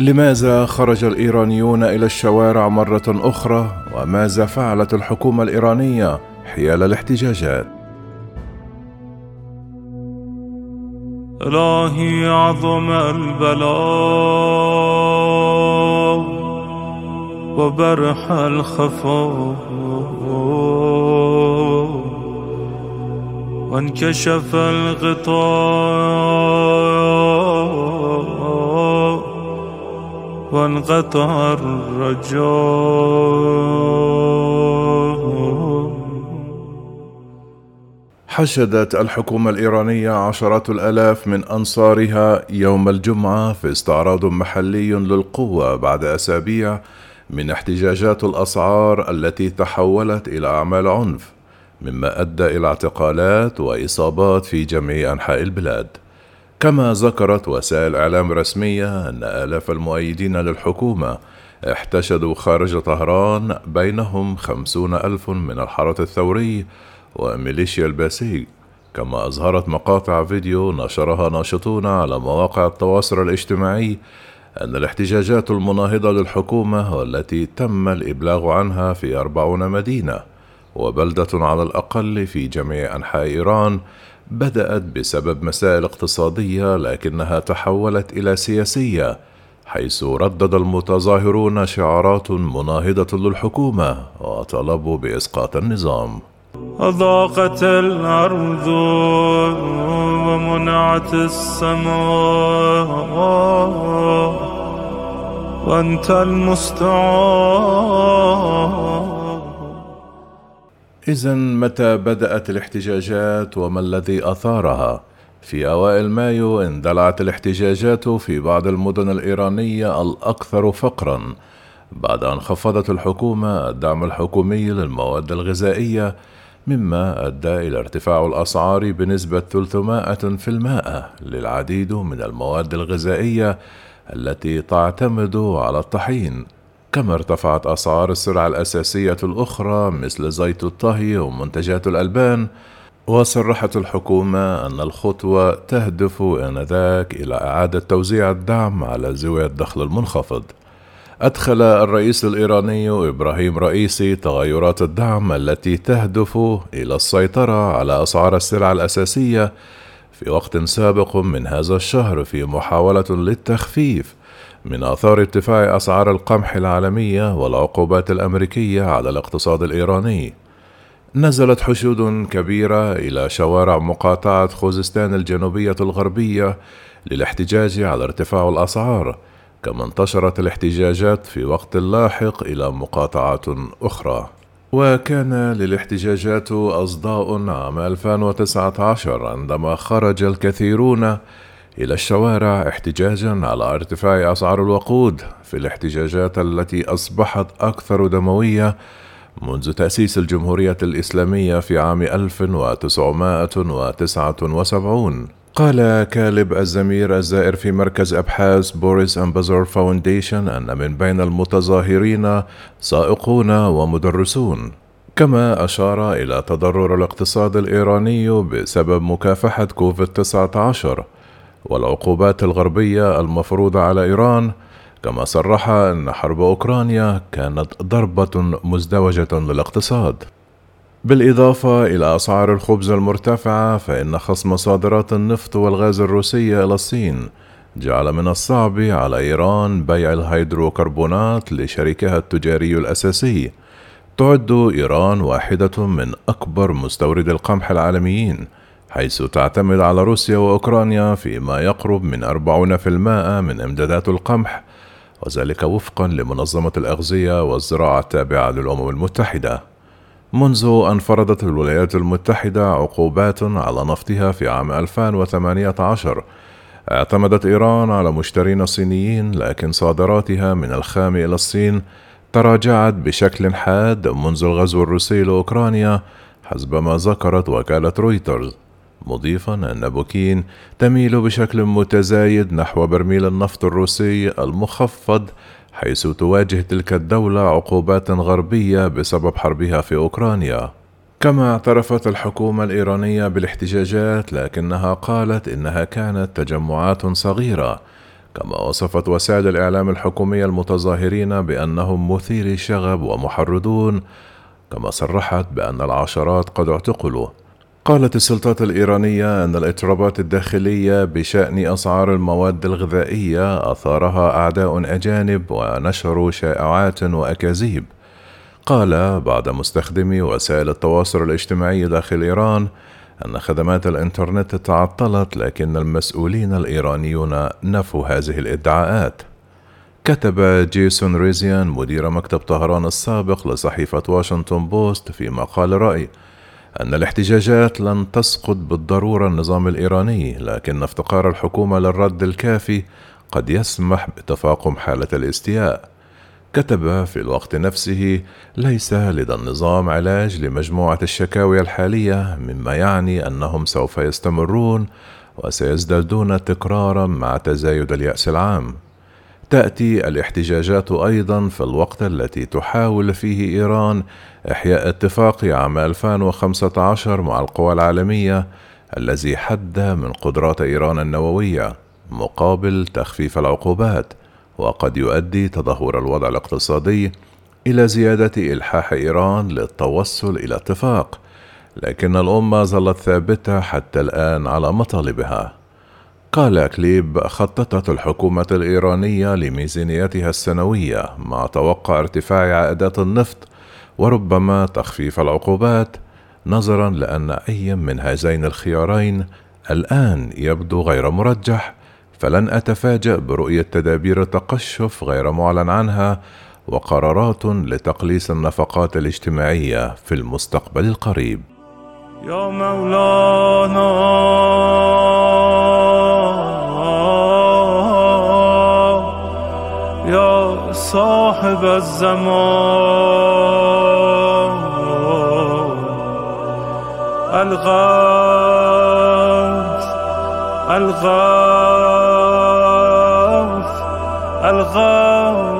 لماذا خرج الإيرانيون إلى الشوارع مرة أخرى؟ وماذا فعلت الحكومة الإيرانية حيال الاحتجاجات؟ إلهي عظم البلاء وبرح الخفاء وانكشف الغطاء وانقطع الرجاء حشدت الحكومة الإيرانية عشرات الآلاف من أنصارها يوم الجمعة في استعراض محلي للقوة بعد أسابيع من احتجاجات الأسعار التي تحولت إلى أعمال عنف مما أدى إلى اعتقالات وإصابات في جميع أنحاء البلاد. كما ذكرت وسائل إعلام رسمية أن آلاف المؤيدين للحكومة احتشدوا خارج طهران بينهم خمسون ألف من الحرس الثوري وميليشيا الباسيج كما أظهرت مقاطع فيديو نشرها ناشطون على مواقع التواصل الاجتماعي أن الاحتجاجات المناهضة للحكومة والتي تم الإبلاغ عنها في أربعون مدينة وبلدة على الأقل في جميع أنحاء إيران بدأت بسبب مسائل اقتصادية لكنها تحولت إلى سياسية حيث ردد المتظاهرون شعارات مناهضة للحكومة وطلبوا بإسقاط النظام. أضاقت الأرض ومنعت السماء. وأنت المستعان. إذا متى بدأت الاحتجاجات وما الذي أثارها؟ في أوائل مايو اندلعت الاحتجاجات في بعض المدن الإيرانية الأكثر فقرًا بعد أن خفضت الحكومة الدعم الحكومي للمواد الغذائية مما أدى إلى ارتفاع الأسعار بنسبة 300% للعديد من المواد الغذائية التي تعتمد على الطحين كما ارتفعت أسعار السلع الأساسية الأخرى مثل زيت الطهي ومنتجات الألبان؟ وصرحت الحكومة أن الخطوة تهدف آنذاك إلى إعادة توزيع الدعم على ذوي الدخل المنخفض. أدخل الرئيس الإيراني إبراهيم رئيسي تغيرات الدعم التي تهدف إلى السيطرة على أسعار السلع الأساسية في وقت سابق من هذا الشهر في محاولة للتخفيف. من آثار ارتفاع أسعار القمح العالمية والعقوبات الأمريكية على الاقتصاد الإيراني. نزلت حشود كبيرة إلى شوارع مقاطعة خوزستان الجنوبية الغربية للاحتجاج على ارتفاع الأسعار، كما انتشرت الاحتجاجات في وقت لاحق إلى مقاطعات أخرى. وكان للاحتجاجات أصداء عام 2019 عندما خرج الكثيرون إلى الشوارع احتجاجا على ارتفاع أسعار الوقود في الاحتجاجات التي أصبحت أكثر دموية منذ تأسيس الجمهورية الإسلامية في عام 1979 قال كالب الزميل الزائر في مركز أبحاث بوريس أمبازور foundation أن من بين المتظاهرين سائقون ومدرسون. كما أشار إلى تضرر الاقتصاد الإيراني بسبب مكافحة كوفيد 19 والعقوبات الغربية المفروضة على إيران كما صرح أن حرب أوكرانيا كانت ضربة مزدوجة للاقتصاد. بالإضافة إلى أسعار الخبز المرتفعة فإن خصم صادرات النفط والغاز الروسية إلى الصين جعل من الصعب على إيران بيع الهيدروكربونات لشريكها التجاري الأساسي. تعد إيران واحدة من أكبر مستورد القمح العالميين. حيث تعتمد على روسيا وأوكرانيا فيما يقرب من 40% من إمدادات القمح وذلك وفقا لمنظمة الأغذية والزراعة التابعة للأمم المتحدة. منذ أن فرضت الولايات المتحدة عقوبات على نفطها في عام 2018 اعتمدت إيران على مشترين صينيين لكن صادراتها من الخام إلى الصين تراجعت بشكل حاد منذ الغزو الروسي لأوكرانيا حسب ما ذكرت وكالة رويترز. مضيفا أن بكين تميل بشكل متزايد نحو برميل النفط الروسي المخفض حيث تواجه تلك الدولة عقوبات غربية بسبب حربها في أوكرانيا. كما اعترفت الحكومة الإيرانية بالاحتجاجات لكنها قالت إنها كانت تجمعات صغيرة كما وصفت وسائل الإعلام الحكومية المتظاهرين بأنهم مثيري شغب ومحرضون كما صرحت بأن العشرات قد اعتقلوا. قالت السلطات الإيرانية أن الاضطرابات الداخلية بشأن أسعار المواد الغذائية أثارها أعداء أجانب ونشروا شائعات وأكاذيب. قال بعض مستخدمي وسائل التواصل الاجتماعي داخل إيران أن خدمات الإنترنت تعطلت لكن المسؤولين الإيرانيون نفوا هذه الإدعاءات. كتب جيسون ريزيان مدير مكتب طهران السابق لصحيفة واشنطن بوست في مقال رأي أن الاحتجاجات لن تسقط بالضرورة النظام الإيراني لكن افتقار الحكومة للرد الكافي قد يسمح بتفاقم حالة الاستياء. كتب في الوقت نفسه ليس لدى النظام علاج لمجموعة الشكاوي الحالية مما يعني أنهم سوف يستمرون وسيزدادون تكرارا مع تزايد اليأس العام. تأتي الاحتجاجات أيضا في الوقت التي تحاول فيه إيران إحياء اتفاق عام 2015 مع القوى العالمية الذي حد من قدرات إيران النووية مقابل تخفيف العقوبات وقد يؤدي تدهور الوضع الاقتصادي إلى زيادة إلحاح إيران للتوصل إلى اتفاق لكن الأمة ظلت ثابتة حتى الآن على مطالبها. قال كليب خططت الحكومة الإيرانية لميزانيتها السنوية مع توقع ارتفاع عائدات النفط وربما تخفيف العقوبات نظرا لأن أي من هذين الخيارين الآن يبدو غير مرجح فلن أتفاجأ برؤية تدابير تقشف غير معلن عنها وقرارات لتقليص النفقات الاجتماعية في المستقبل القريب. يا مولانا صاحب الزمان. الغوث الغوث الغوث